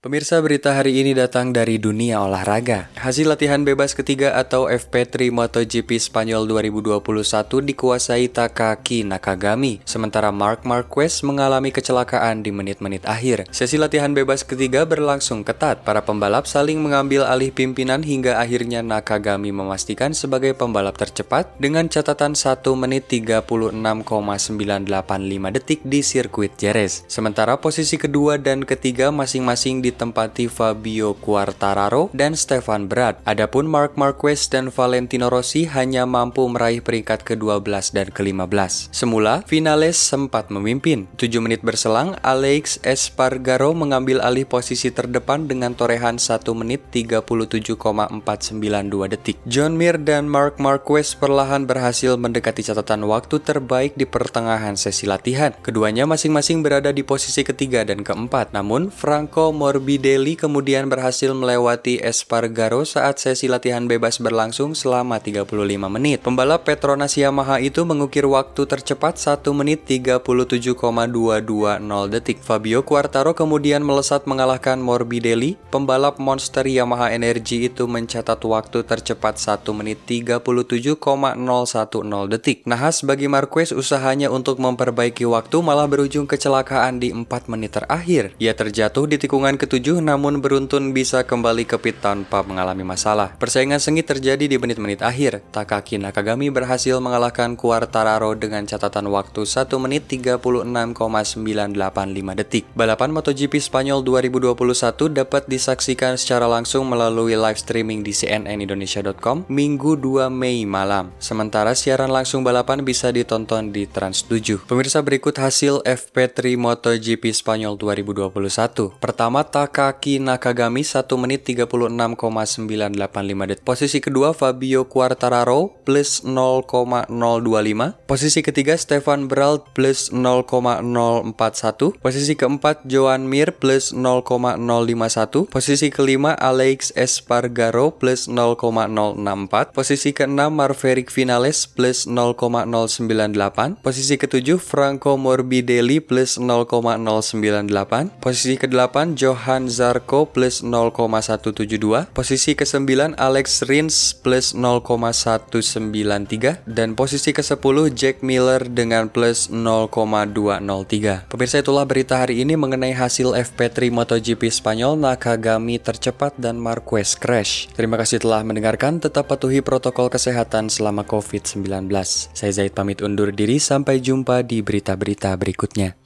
Pemirsa berita hari ini datang dari dunia olahraga. Hasil latihan bebas ketiga atau FP3 MotoGP Spanyol 2021 dikuasai Takaki Nakagami, sementara Mark Marquez mengalami kecelakaan di menit-menit akhir. Sesi latihan bebas ketiga berlangsung ketat. Para pembalap saling mengambil alih pimpinan hingga akhirnya Nakagami memastikan sebagai pembalap tercepat dengan catatan 1 menit 36,985 detik di sirkuit Jerez. Sementara posisi kedua dan ketiga masing-masing di ditempati Fabio Quartararo dan Stefan Brad. Adapun Mark Marquez dan Valentino Rossi hanya mampu meraih peringkat ke-12 dan ke-15. Semula, Vinales sempat memimpin. 7 menit berselang, Alex Espargaro mengambil alih posisi terdepan dengan torehan 1 menit 37,492 detik. John Mir dan Mark Marquez perlahan berhasil mendekati catatan waktu terbaik di pertengahan sesi latihan. Keduanya masing-masing berada di posisi ketiga dan keempat, namun Franco Mor Morbidelli kemudian berhasil melewati Espargaro saat sesi latihan bebas berlangsung selama 35 menit. Pembalap Petronas Yamaha itu mengukir waktu tercepat 1 menit 37,220 detik. Fabio Quartaro kemudian melesat mengalahkan Morbidelli. Pembalap monster Yamaha Energy itu mencatat waktu tercepat 1 menit 37,010 detik. Nahas bagi Marquez usahanya untuk memperbaiki waktu malah berujung kecelakaan di 4 menit terakhir. Ia terjatuh di tikungan ke-7 7 namun beruntun bisa kembali ke pit tanpa mengalami masalah. Persaingan sengit terjadi di menit-menit akhir. Takaki Nakagami berhasil mengalahkan Quartararo dengan catatan waktu 1 menit 36,985 detik. Balapan MotoGP Spanyol 2021 dapat disaksikan secara langsung melalui live streaming di cnnindonesia.com Minggu 2 Mei malam. Sementara siaran langsung balapan bisa ditonton di Trans7. Pemirsa berikut hasil FP3 MotoGP Spanyol 2021. Pertama, Takaki Nakagami 1 menit 36,985 detik. Posisi kedua Fabio Quartararo plus 0,025. Posisi ketiga Stefan Brault plus 0,041. Posisi keempat Joan Mir plus 0,051. Posisi kelima Alex Espargaro plus 0,064. Posisi keenam Marverick Vinales plus 0,098. Posisi ketujuh Franco Morbidelli plus 0,098. Posisi kedelapan Johan Johan Zarco plus 0,172, posisi ke-9 Alex Rins plus 0,193, dan posisi ke-10 Jack Miller dengan plus 0,203. Pemirsa itulah berita hari ini mengenai hasil FP3 MotoGP Spanyol Nakagami tercepat dan Marquez crash. Terima kasih telah mendengarkan, tetap patuhi protokol kesehatan selama COVID-19. Saya Zaid pamit undur diri, sampai jumpa di berita-berita berikutnya.